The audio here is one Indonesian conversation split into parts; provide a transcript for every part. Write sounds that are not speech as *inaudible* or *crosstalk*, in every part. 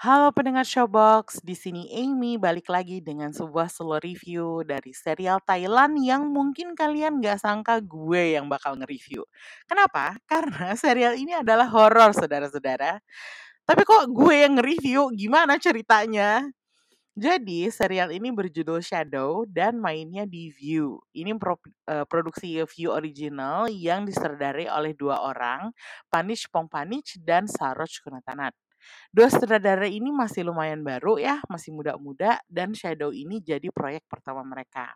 Halo pendengar Showbox, di sini Amy balik lagi dengan sebuah solo review dari serial Thailand yang mungkin kalian gak sangka gue yang bakal nge-review. Kenapa? *laughs* Karena serial ini adalah horor saudara-saudara. Tapi kok gue yang nge-review? Gimana ceritanya? Jadi serial ini berjudul Shadow dan mainnya di View. Ini pro, uh, produksi View original yang disutradarai oleh dua orang, Panish Pongpanich dan Saroj Kunatanat. Dua sutradara ini masih lumayan baru ya, masih muda-muda dan Shadow ini jadi proyek pertama mereka.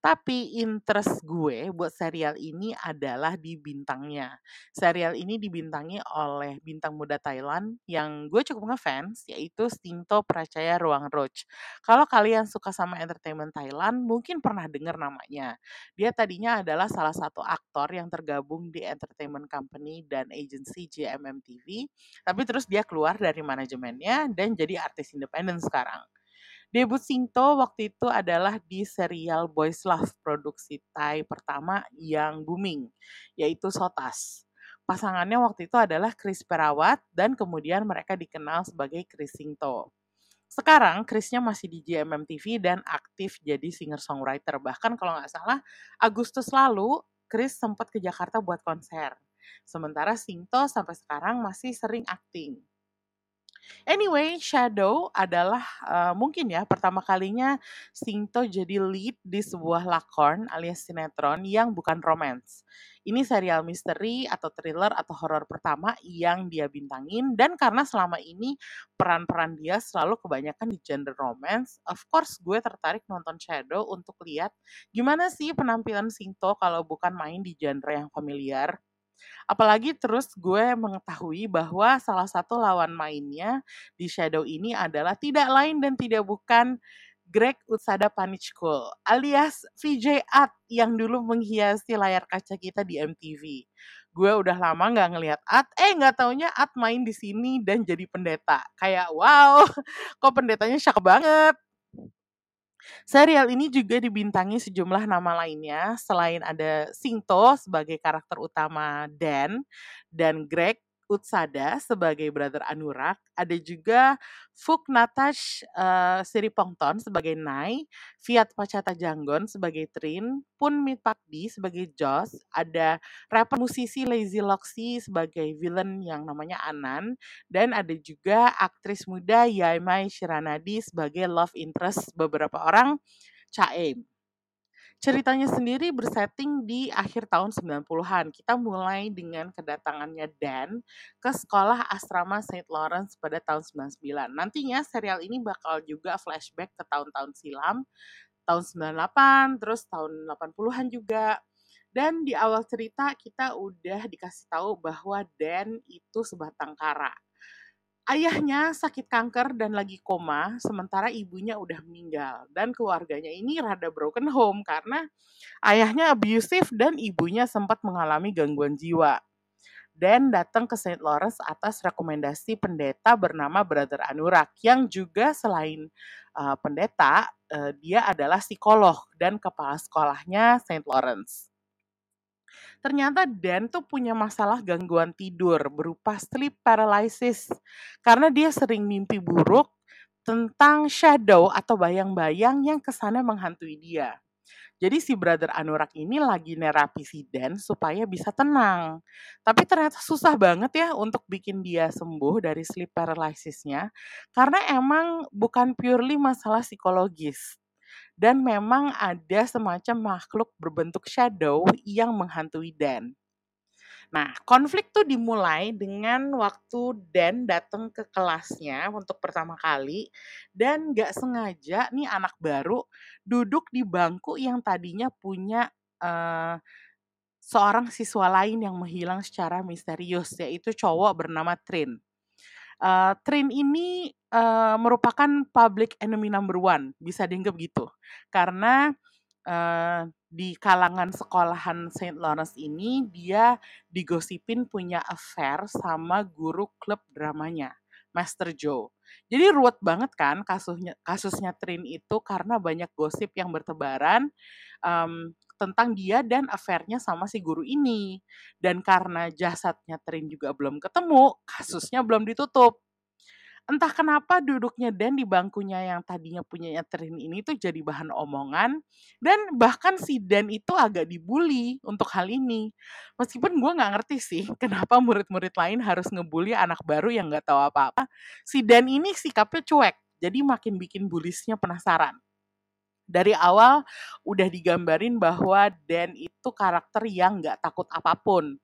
Tapi interest gue buat serial ini adalah di bintangnya. Serial ini dibintangi oleh bintang muda Thailand yang gue cukup ngefans, yaitu Stinto Pracaya Ruang Roach. Kalau kalian suka sama entertainment Thailand, mungkin pernah dengar namanya. Dia tadinya adalah salah satu aktor yang tergabung di entertainment company dan agency JMM TV, tapi terus dia keluar dari manajemennya dan jadi artis independen sekarang. Debut Sinto waktu itu adalah di serial Boys Love produksi Thai pertama yang booming, yaitu Sotas. Pasangannya waktu itu adalah Chris Perawat dan kemudian mereka dikenal sebagai Chris Sinto. Sekarang Chrisnya masih di GMM TV dan aktif jadi singer-songwriter. Bahkan kalau nggak salah Agustus lalu Chris sempat ke Jakarta buat konser. Sementara Sinto sampai sekarang masih sering akting. Anyway, Shadow adalah uh, mungkin ya pertama kalinya Singto jadi lead di sebuah lakon alias sinetron yang bukan romance. Ini serial misteri atau thriller atau horor pertama yang dia bintangin dan karena selama ini peran-peran dia selalu kebanyakan di genre romance, of course gue tertarik nonton Shadow untuk lihat gimana sih penampilan Singto kalau bukan main di genre yang familiar. Apalagi terus gue mengetahui bahwa salah satu lawan mainnya di Shadow ini adalah tidak lain dan tidak bukan Greg Utsada Panichkul alias VJ Art yang dulu menghiasi layar kaca kita di MTV. Gue udah lama nggak ngelihat Art, eh nggak taunya Art main di sini dan jadi pendeta. Kayak wow, *laughs* kok pendetanya syak banget. Serial ini juga dibintangi sejumlah nama lainnya, selain ada Singto sebagai karakter utama Dan, dan Greg Utsada sebagai brother Anurak, ada juga Fuk Natash uh, Siripongton sebagai Nai, Fiat Pacata Janggon sebagai Trin, Pun Mitpakdi sebagai Joss, ada rapper musisi Lazy Loxy sebagai villain yang namanya Anan, dan ada juga aktris muda Yaimai Shiranadi sebagai love interest beberapa orang Chaim. Ceritanya sendiri bersetting di akhir tahun 90-an. Kita mulai dengan kedatangannya Dan ke sekolah asrama St. Lawrence pada tahun 99. Nantinya serial ini bakal juga flashback ke tahun-tahun silam, tahun 98, terus tahun 80-an juga. Dan di awal cerita kita udah dikasih tahu bahwa Dan itu sebatang kara ayahnya sakit kanker dan lagi koma, sementara ibunya udah meninggal. Dan keluarganya ini rada broken home karena ayahnya abusive dan ibunya sempat mengalami gangguan jiwa. Dan datang ke St. Lawrence atas rekomendasi pendeta bernama Brother Anurak yang juga selain uh, pendeta, uh, dia adalah psikolog dan kepala sekolahnya St. Lawrence ternyata Dan tuh punya masalah gangguan tidur berupa sleep paralysis karena dia sering mimpi buruk tentang shadow atau bayang-bayang yang kesannya menghantui dia. Jadi si brother Anurak ini lagi nerapi si Dan supaya bisa tenang. Tapi ternyata susah banget ya untuk bikin dia sembuh dari sleep paralysisnya karena emang bukan purely masalah psikologis dan memang ada semacam makhluk berbentuk shadow yang menghantui Dan. Nah, konflik tuh dimulai dengan waktu Dan datang ke kelasnya untuk pertama kali dan gak sengaja nih anak baru duduk di bangku yang tadinya punya uh, seorang siswa lain yang menghilang secara misterius yaitu cowok bernama Trin. Uh, Trin ini uh, merupakan public enemy number one, bisa dianggap gitu. Karena uh, di kalangan sekolahan Saint Lawrence ini dia digosipin punya affair sama guru klub dramanya, Master Joe. Jadi ruwet banget kan kasusnya kasusnya Trin itu karena banyak gosip yang bertebaran um, tentang dia dan affairnya sama si guru ini. Dan karena jasadnya Trin juga belum ketemu, kasusnya belum ditutup entah kenapa duduknya Dan di bangkunya yang tadinya punyanya Trin ini tuh jadi bahan omongan dan bahkan si Dan itu agak dibully untuk hal ini. Meskipun gue nggak ngerti sih *laughs* kenapa murid-murid lain harus ngebully anak baru yang nggak tahu apa-apa. Si Dan ini sikapnya cuek, jadi makin bikin bulisnya penasaran. Dari awal udah digambarin bahwa Dan itu karakter yang nggak takut apa pun,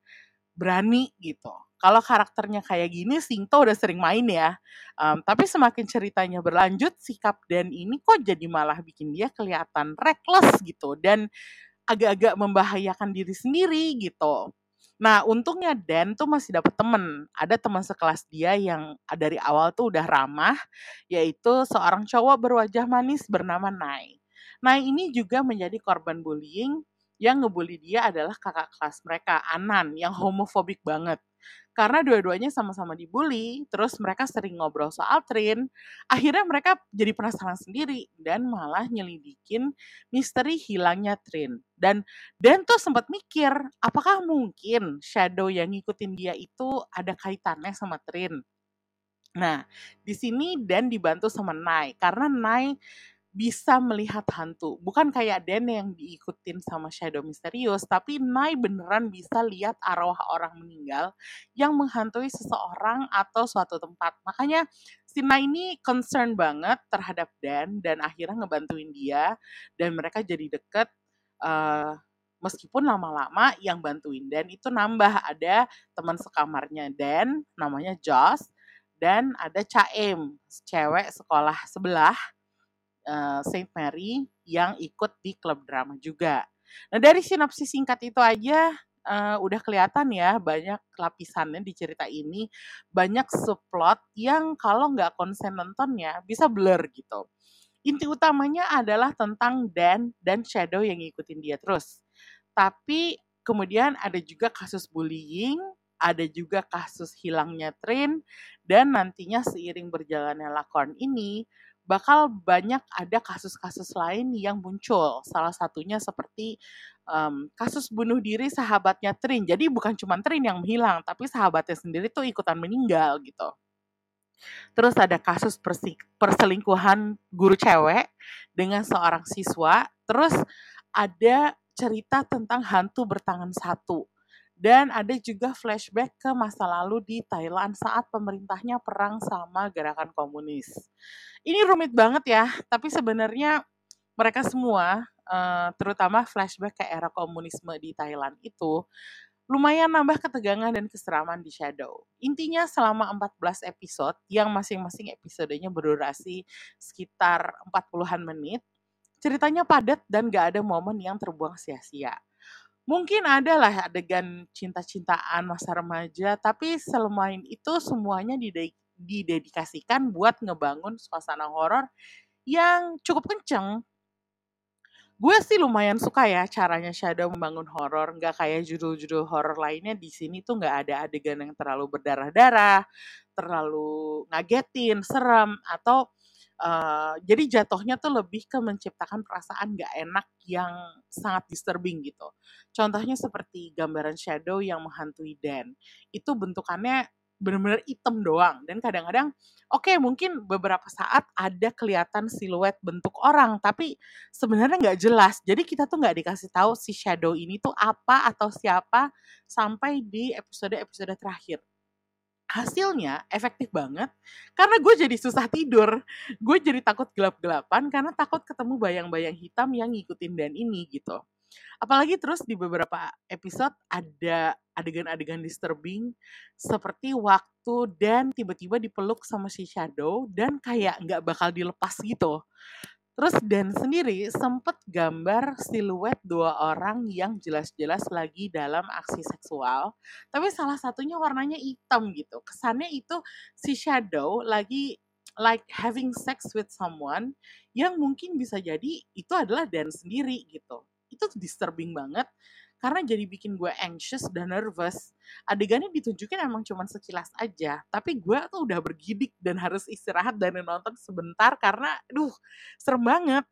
berani gitu kalau karakternya kayak gini Singto udah sering main ya. Um, tapi semakin ceritanya berlanjut, sikap Dan ini kok jadi malah bikin dia kelihatan reckless gitu dan agak-agak membahayakan diri sendiri gitu. Nah, untungnya Dan tuh masih dapat temen. Ada teman sekelas dia yang dari awal tuh udah ramah, yaitu seorang cowok berwajah manis bernama Nai. Nai ini juga menjadi korban bullying yang ngebully dia adalah kakak kelas mereka, Anan, yang homofobik banget karena dua-duanya sama-sama dibully, terus mereka sering ngobrol soal Trin, akhirnya mereka jadi penasaran sendiri dan malah nyelidikin misteri hilangnya Trin. Dan Dan tuh sempat mikir, apakah mungkin Shadow yang ngikutin dia itu ada kaitannya sama Trin? Nah, di sini Dan dibantu sama Nai, karena Nai bisa melihat hantu. Bukan kayak Den yang diikutin sama Shadow Misterius, tapi Nai beneran bisa lihat arwah orang meninggal yang menghantui seseorang atau suatu tempat. Makanya si Nai ini concern banget terhadap Dan dan akhirnya ngebantuin dia dan mereka jadi deket. Uh, meskipun lama-lama yang bantuin Dan itu nambah ada teman sekamarnya Dan namanya Joss dan ada Caem cewek sekolah sebelah uh, Saint Mary yang ikut di klub drama juga. Nah dari sinopsis singkat itu aja uh, udah kelihatan ya banyak lapisannya di cerita ini, banyak subplot yang kalau nggak konsen nontonnya bisa blur gitu. Inti utamanya adalah tentang Dan dan Shadow yang ngikutin dia terus. Tapi kemudian ada juga kasus bullying, ada juga kasus hilangnya Trin, dan nantinya seiring berjalannya lakon ini, bakal banyak ada kasus-kasus lain yang muncul. Salah satunya seperti um, kasus bunuh diri sahabatnya Trin. Jadi bukan cuma Trin yang menghilang, tapi sahabatnya sendiri tuh ikutan meninggal gitu. Terus ada kasus perselingkuhan guru cewek dengan seorang siswa. Terus ada cerita tentang hantu bertangan satu. Dan ada juga flashback ke masa lalu di Thailand saat pemerintahnya perang sama gerakan komunis. Ini rumit banget ya, tapi sebenarnya mereka semua, uh, terutama flashback ke era komunisme di Thailand itu, lumayan nambah ketegangan dan keseraman di Shadow. Intinya selama 14 episode, yang masing-masing episodenya berdurasi sekitar 40-an menit, ceritanya padat dan gak ada momen yang terbuang sia-sia mungkin ada lah adegan cinta-cintaan masa remaja, tapi selain itu semuanya didedikasikan buat ngebangun suasana horor yang cukup kenceng. Gue sih lumayan suka ya caranya Shadow membangun horor, nggak kayak judul-judul horor lainnya di sini tuh nggak ada adegan yang terlalu berdarah-darah, terlalu ngagetin, serem, atau Uh, jadi jatuhnya tuh lebih ke menciptakan perasaan gak enak yang sangat disturbing gitu. Contohnya seperti gambaran shadow yang menghantui Dan. Itu bentukannya benar-benar hitam doang dan kadang-kadang oke okay, mungkin beberapa saat ada kelihatan siluet bentuk orang tapi sebenarnya nggak jelas jadi kita tuh nggak dikasih tahu si shadow ini tuh apa atau siapa sampai di episode-episode terakhir hasilnya efektif banget karena gue jadi susah tidur. Gue jadi takut gelap-gelapan karena takut ketemu bayang-bayang hitam yang ngikutin Dan ini gitu. Apalagi terus di beberapa episode ada adegan-adegan disturbing seperti waktu Dan tiba-tiba dipeluk sama si Shadow dan kayak nggak bakal dilepas gitu Terus Dan sendiri sempat gambar siluet dua orang yang jelas-jelas lagi dalam aksi seksual, tapi salah satunya warnanya hitam gitu. Kesannya itu si Shadow lagi like having sex with someone yang mungkin bisa jadi itu adalah Dan sendiri gitu. Itu disturbing banget karena jadi bikin gue anxious dan nervous. Adegannya ditunjukin emang cuma sekilas aja, tapi gue tuh udah bergidik dan harus istirahat dan nonton sebentar karena, duh, serem banget.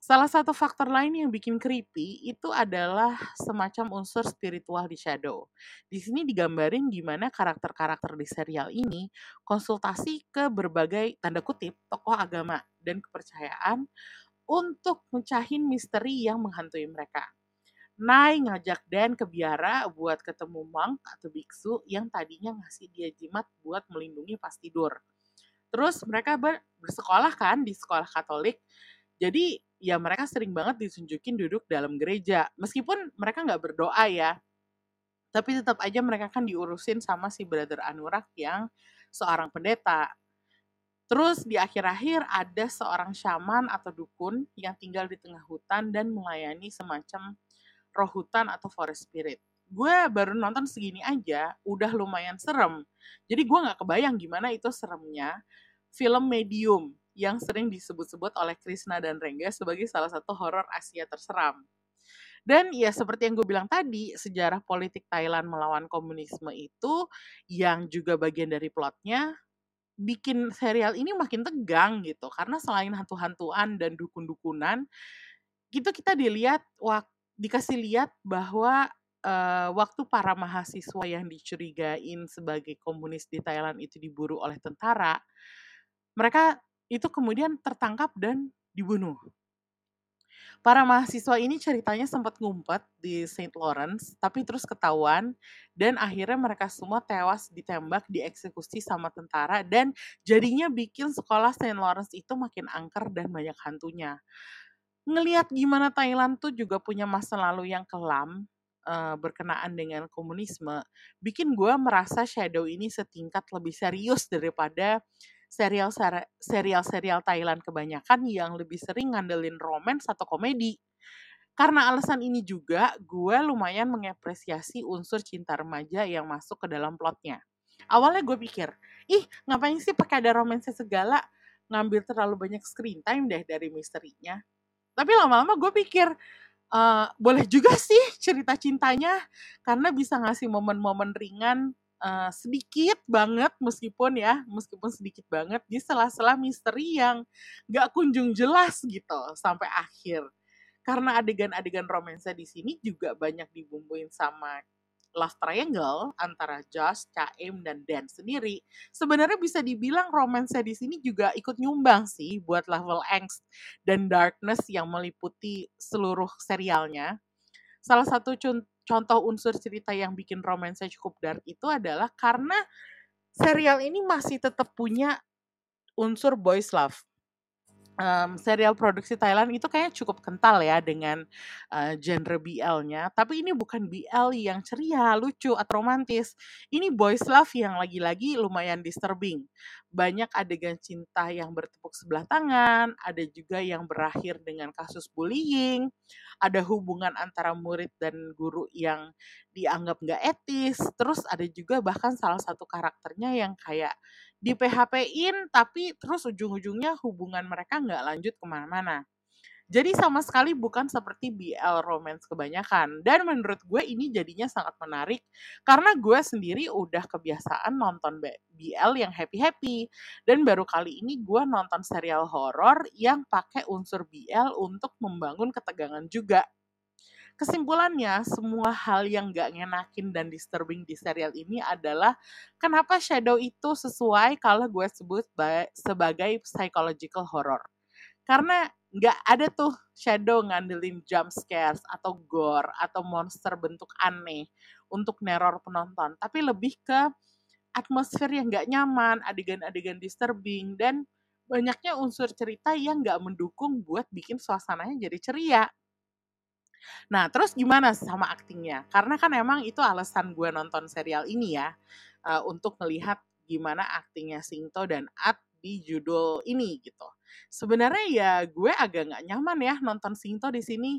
Salah satu faktor lain yang bikin creepy itu adalah semacam unsur spiritual di Shadow. Di sini digambarin gimana karakter-karakter di serial ini konsultasi ke berbagai tanda kutip tokoh agama dan kepercayaan untuk mencahin misteri yang menghantui mereka. Nai ngajak Dan ke biara buat ketemu monk atau biksu yang tadinya ngasih dia jimat buat melindungi pas tidur. Terus mereka ber bersekolah kan di sekolah Katolik. Jadi ya mereka sering banget ditunjukin duduk dalam gereja. Meskipun mereka nggak berdoa ya. Tapi tetap aja mereka kan diurusin sama si Brother Anurak yang seorang pendeta. Terus di akhir-akhir ada seorang shaman atau dukun yang tinggal di tengah hutan dan melayani semacam roh hutan atau forest spirit. Gue baru nonton segini aja, udah lumayan serem. Jadi gue nggak kebayang gimana itu seremnya film medium yang sering disebut-sebut oleh Krishna dan Rengga sebagai salah satu horor Asia terseram. Dan ya seperti yang gue bilang tadi, sejarah politik Thailand melawan komunisme itu yang juga bagian dari plotnya bikin serial ini makin tegang gitu. Karena selain hantu-hantuan dan dukun-dukunan, gitu kita dilihat dikasih lihat bahwa uh, waktu para mahasiswa yang dicurigain sebagai komunis di Thailand itu diburu oleh tentara, mereka itu kemudian tertangkap dan dibunuh. Para mahasiswa ini ceritanya sempat ngumpet di St. Lawrence, tapi terus ketahuan dan akhirnya mereka semua tewas ditembak, dieksekusi sama tentara dan jadinya bikin sekolah St. Lawrence itu makin angker dan banyak hantunya. Ngelihat gimana Thailand tuh juga punya masa lalu yang kelam, uh, berkenaan dengan komunisme, bikin gue merasa Shadow ini setingkat lebih serius daripada serial serial serial Thailand kebanyakan yang lebih sering ngandelin romance atau komedi. Karena alasan ini juga, gue lumayan mengapresiasi unsur cinta remaja yang masuk ke dalam plotnya. Awalnya gue pikir, ih ngapain sih pakai ada romance segala, ngambil terlalu banyak screen time deh dari misterinya. Tapi lama-lama gue pikir, uh, boleh juga sih cerita cintanya, karena bisa ngasih momen-momen ringan uh, sedikit banget meskipun ya meskipun sedikit banget di sela-sela misteri yang gak kunjung jelas gitu sampai akhir. Karena adegan-adegan romansa di sini juga banyak dibumbuin sama love triangle antara Josh, Chaim dan Dan sendiri. Sebenarnya bisa dibilang romansa di sini juga ikut nyumbang sih buat level angst dan darkness yang meliputi seluruh serialnya. Salah satu contoh unsur cerita yang bikin romansnya cukup dark itu adalah karena serial ini masih tetap punya unsur boys love um, serial produksi Thailand itu kayaknya cukup kental ya dengan uh, genre BL-nya. Tapi ini bukan BL yang ceria, lucu, atau romantis. Ini boys love yang lagi-lagi lumayan disturbing. Banyak adegan cinta yang bertepuk sebelah tangan, ada juga yang berakhir dengan kasus bullying, ada hubungan antara murid dan guru yang dianggap nggak etis, terus ada juga bahkan salah satu karakternya yang kayak di PHP-in tapi terus ujung-ujungnya hubungan mereka nggak lanjut ke mana-mana. Jadi sama sekali bukan seperti BL romance kebanyakan. Dan menurut gue ini jadinya sangat menarik karena gue sendiri udah kebiasaan nonton BL yang happy-happy. Dan baru kali ini gue nonton serial horor yang pakai unsur BL untuk membangun ketegangan juga kesimpulannya semua hal yang gak ngenakin dan disturbing di serial ini adalah kenapa Shadow itu sesuai kalau gue sebut sebagai psychological horror. Karena nggak ada tuh Shadow ngandelin jump scares atau gore atau monster bentuk aneh untuk neror penonton, tapi lebih ke atmosfer yang nggak nyaman, adegan-adegan disturbing, dan banyaknya unsur cerita yang nggak mendukung buat bikin suasananya jadi ceria. Nah, terus gimana sama aktingnya? Karena kan emang itu alasan gue nonton serial ini ya, uh, untuk melihat gimana aktingnya Singto dan At di judul ini gitu. Sebenarnya ya gue agak nggak nyaman ya nonton Singto di sini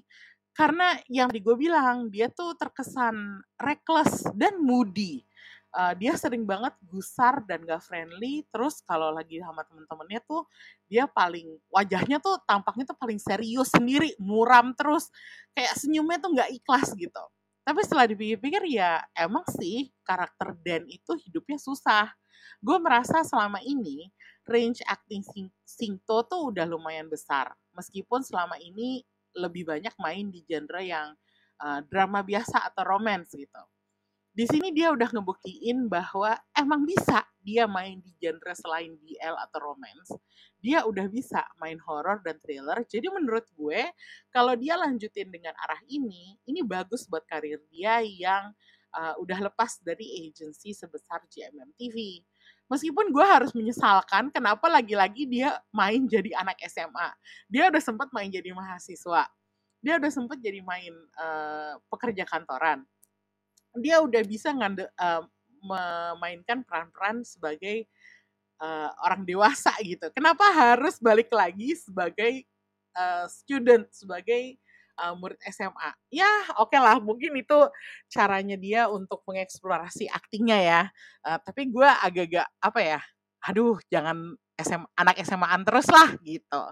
karena yang tadi gue bilang dia tuh terkesan reckless dan moody. Uh, dia sering banget gusar dan gak friendly terus kalau lagi sama temen-temennya tuh dia paling wajahnya tuh tampaknya tuh paling serius sendiri muram terus kayak senyumnya tuh nggak ikhlas gitu Tapi setelah dipikir-pikir ya emang sih karakter Dan itu hidupnya susah. Gue merasa selama ini range acting Sing Singto tuh udah lumayan besar. Meskipun selama ini lebih banyak main di genre yang uh, drama biasa atau romance gitu. Di sini dia udah ngebuktiin bahwa emang bisa dia main di genre selain BL atau romance. Dia udah bisa main horror dan thriller. Jadi menurut gue, kalau dia lanjutin dengan arah ini, ini bagus buat karir dia yang uh, udah lepas dari agency sebesar GMM TV. Meskipun gue harus menyesalkan kenapa lagi-lagi dia main jadi anak SMA. Dia udah sempat main jadi mahasiswa. Dia udah sempat jadi main uh, pekerja kantoran dia udah bisa ngande, uh, memainkan peran-peran sebagai uh, orang dewasa gitu. Kenapa harus balik lagi sebagai uh, student, sebagai uh, murid SMA? Ya, oke okay lah, mungkin itu caranya dia untuk mengeksplorasi aktingnya ya. Uh, tapi gue agak-agak apa ya? Aduh, jangan SM, anak SMA-an terus lah gitu.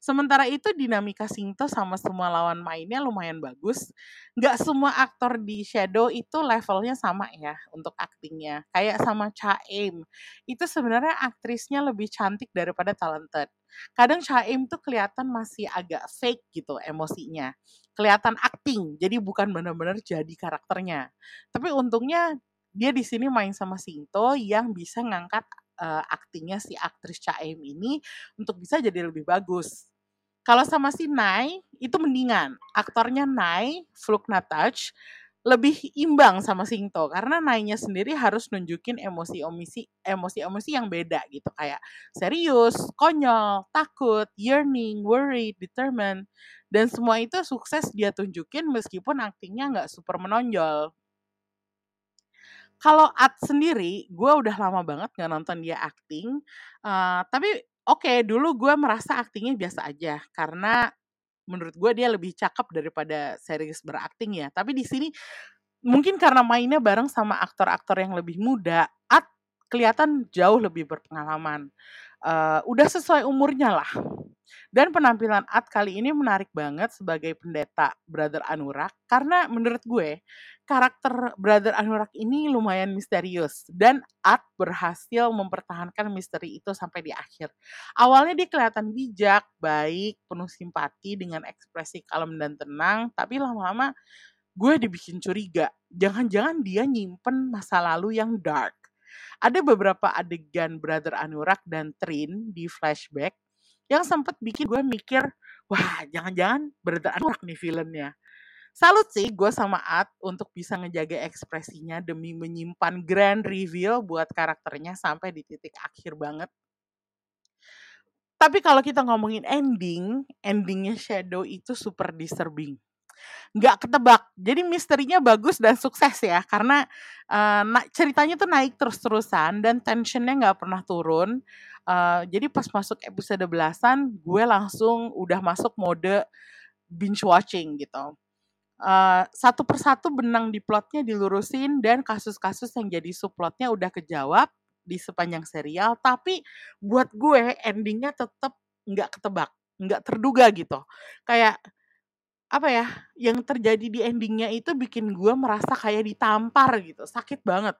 Sementara itu dinamika Singto sama semua lawan mainnya lumayan bagus. Gak semua aktor di Shadow itu levelnya sama ya untuk aktingnya. Kayak sama Chaim. Itu sebenarnya aktrisnya lebih cantik daripada talented. Kadang Chaim tuh kelihatan masih agak fake gitu emosinya. Kelihatan acting, jadi bukan benar-benar jadi karakternya. Tapi untungnya dia di sini main sama Singto yang bisa ngangkat uh, aktingnya si aktris Chaim ini untuk bisa jadi lebih bagus. Kalau sama si Nai itu mendingan. Aktornya Nai, Fluk Natach, lebih imbang sama Singto karena Nainya sendiri harus nunjukin emosi-emosi emosi-emosi yang beda gitu kayak serius, konyol, takut, yearning, worried, determined dan semua itu sukses dia tunjukin meskipun aktingnya nggak super menonjol kalau At sendiri, gue udah lama banget nggak nonton dia acting. Uh, tapi oke, okay, dulu gue merasa aktingnya biasa aja karena menurut gue dia lebih cakep daripada series berakting ya. Tapi di sini mungkin karena mainnya bareng sama aktor-aktor yang lebih muda, At kelihatan jauh lebih berpengalaman. Uh, udah sesuai umurnya lah. Dan penampilan At kali ini menarik banget sebagai pendeta Brother Anurak karena menurut gue karakter Brother Anurak ini lumayan misterius dan At berhasil mempertahankan misteri itu sampai di akhir. Awalnya dia kelihatan bijak, baik, penuh simpati dengan ekspresi kalem dan tenang, tapi lama-lama gue dibikin curiga. Jangan-jangan dia nyimpen masa lalu yang dark. Ada beberapa adegan Brother Anurak dan Trin di flashback yang sempat bikin gue mikir, wah jangan-jangan berat anak nih filmnya. Salut sih gue sama At untuk bisa ngejaga ekspresinya demi menyimpan grand reveal buat karakternya sampai di titik akhir banget. Tapi kalau kita ngomongin ending, endingnya Shadow itu super disturbing nggak ketebak. Jadi misterinya bagus dan sukses ya karena uh, ceritanya tuh naik terus-terusan dan tensionnya nggak pernah turun. Uh, jadi pas masuk episode belasan, gue langsung udah masuk mode binge watching gitu. Uh, satu persatu benang di plotnya dilurusin dan kasus-kasus yang jadi subplotnya udah kejawab di sepanjang serial. Tapi buat gue endingnya tetap nggak ketebak, nggak terduga gitu. Kayak apa ya, yang terjadi di endingnya itu bikin gue merasa kayak ditampar gitu, sakit banget.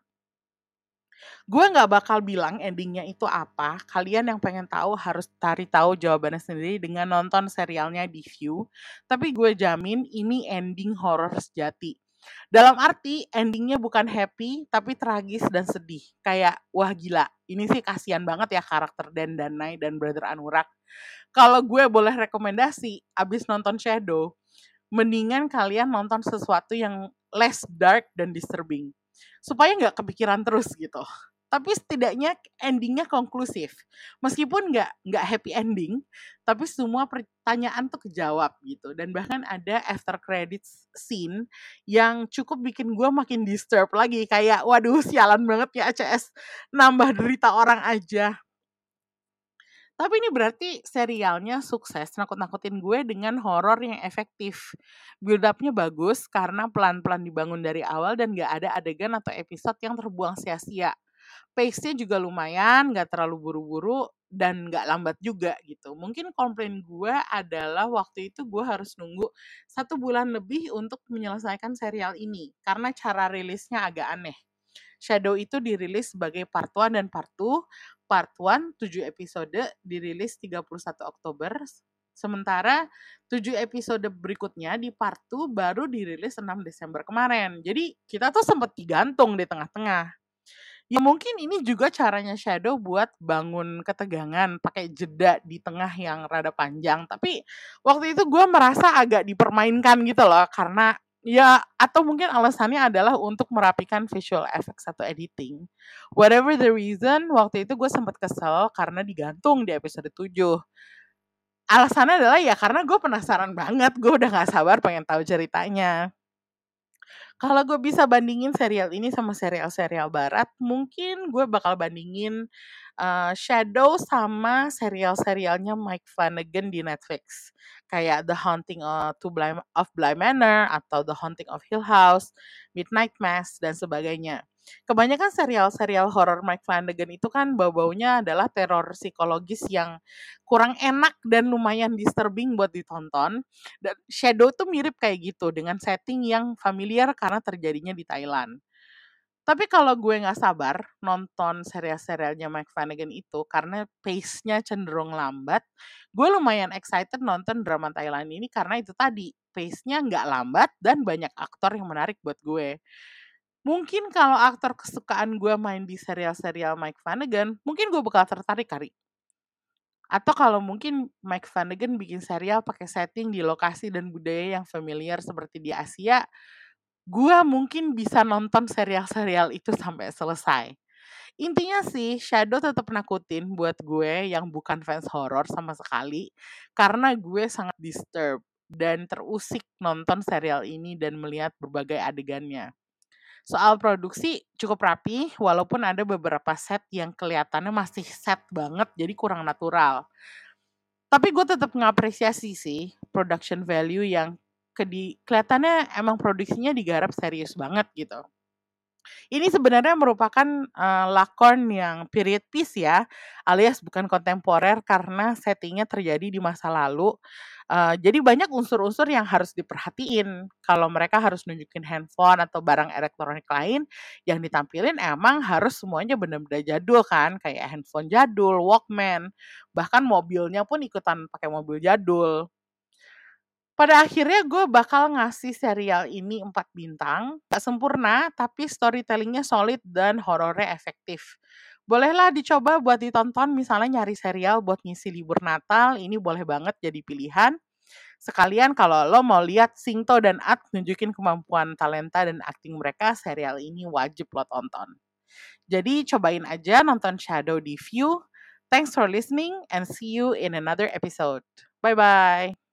Gue nggak bakal bilang endingnya itu apa, kalian yang pengen tahu harus cari tahu jawabannya sendiri dengan nonton serialnya di View, tapi gue jamin ini ending horror sejati. Dalam arti endingnya bukan happy tapi tragis dan sedih. Kayak wah gila, ini sih kasihan banget ya karakter Dan Danai dan Brother Anurak. Kalau gue boleh rekomendasi abis nonton Shadow, mendingan kalian nonton sesuatu yang less dark dan disturbing supaya nggak kepikiran terus gitu. Tapi setidaknya endingnya konklusif. Meskipun nggak nggak happy ending tapi semua pertanyaan tuh kejawab gitu. Dan bahkan ada after credits scene yang cukup bikin gue makin disturb lagi. Kayak waduh sialan banget ya ACS nambah derita orang aja tapi ini berarti serialnya sukses nakut-nakutin gue dengan horor yang efektif. Build up-nya bagus karena pelan-pelan dibangun dari awal dan gak ada adegan atau episode yang terbuang sia-sia. Pace-nya juga lumayan, gak terlalu buru-buru, dan nggak lambat juga gitu. Mungkin komplain gue adalah waktu itu gue harus nunggu satu bulan lebih untuk menyelesaikan serial ini karena cara rilisnya agak aneh. Shadow itu dirilis sebagai part 1 dan part 2. Part 1 7 episode dirilis 31 Oktober. Sementara 7 episode berikutnya di part 2 baru dirilis 6 Desember kemarin. Jadi kita tuh sempat digantung di tengah-tengah. Ya mungkin ini juga caranya Shadow buat bangun ketegangan pakai jeda di tengah yang rada panjang. Tapi waktu itu gue merasa agak dipermainkan gitu loh karena ya atau mungkin alasannya adalah untuk merapikan visual effects atau editing. Whatever the reason, waktu itu gue sempat kesel karena digantung di episode 7. Alasannya adalah ya karena gue penasaran banget, gue udah gak sabar pengen tahu ceritanya. Kalau gue bisa bandingin serial ini sama serial-serial barat, mungkin gue bakal bandingin uh, Shadow sama serial-serialnya Mike Flanagan di Netflix. Kayak The Haunting of, Bly Manor atau The Haunting of Hill House, Midnight Mass, dan sebagainya. Kebanyakan serial-serial horror Mike Flanagan itu kan bau-baunya adalah teror psikologis yang kurang enak dan lumayan disturbing buat ditonton. Dan Shadow tuh mirip kayak gitu dengan setting yang familiar karena terjadinya di Thailand. Tapi kalau gue nggak sabar nonton serial-serialnya Mike Flanagan itu karena pace-nya cenderung lambat, gue lumayan excited nonton drama Thailand ini karena itu tadi pace-nya nggak lambat dan banyak aktor yang menarik buat gue. Mungkin kalau aktor kesukaan gue main di serial-serial Mike Flanagan, mungkin gue bakal tertarik kali. Atau kalau mungkin Mike Flanagan bikin serial pakai setting di lokasi dan budaya yang familiar seperti di Asia, gue mungkin bisa nonton serial-serial itu sampai selesai. Intinya sih, Shadow tetap nakutin buat gue yang bukan fans horror sama sekali, karena gue sangat disturb dan terusik nonton serial ini dan melihat berbagai adegannya. Soal produksi cukup rapi, walaupun ada beberapa set yang kelihatannya masih set banget, jadi kurang natural. Tapi gue tetap ngapresiasi sih production value yang kedi kelihatannya emang produksinya digarap serius banget gitu. Ini sebenarnya merupakan uh, lakon yang period piece ya, alias bukan kontemporer karena settingnya terjadi di masa lalu Uh, jadi banyak unsur-unsur yang harus diperhatiin kalau mereka harus nunjukin handphone atau barang elektronik lain yang ditampilin emang harus semuanya benar-benar jadul kan kayak handphone jadul, Walkman, bahkan mobilnya pun ikutan pakai mobil jadul. Pada akhirnya gue bakal ngasih serial ini 4 bintang. Gak sempurna, tapi storytellingnya solid dan horornya efektif. Bolehlah dicoba buat ditonton misalnya nyari serial buat ngisi libur Natal, ini boleh banget jadi pilihan. Sekalian kalau lo mau lihat Singto dan At nunjukin kemampuan talenta dan acting mereka, serial ini wajib lo tonton. Jadi cobain aja nonton Shadow di View. Thanks for listening and see you in another episode. Bye-bye.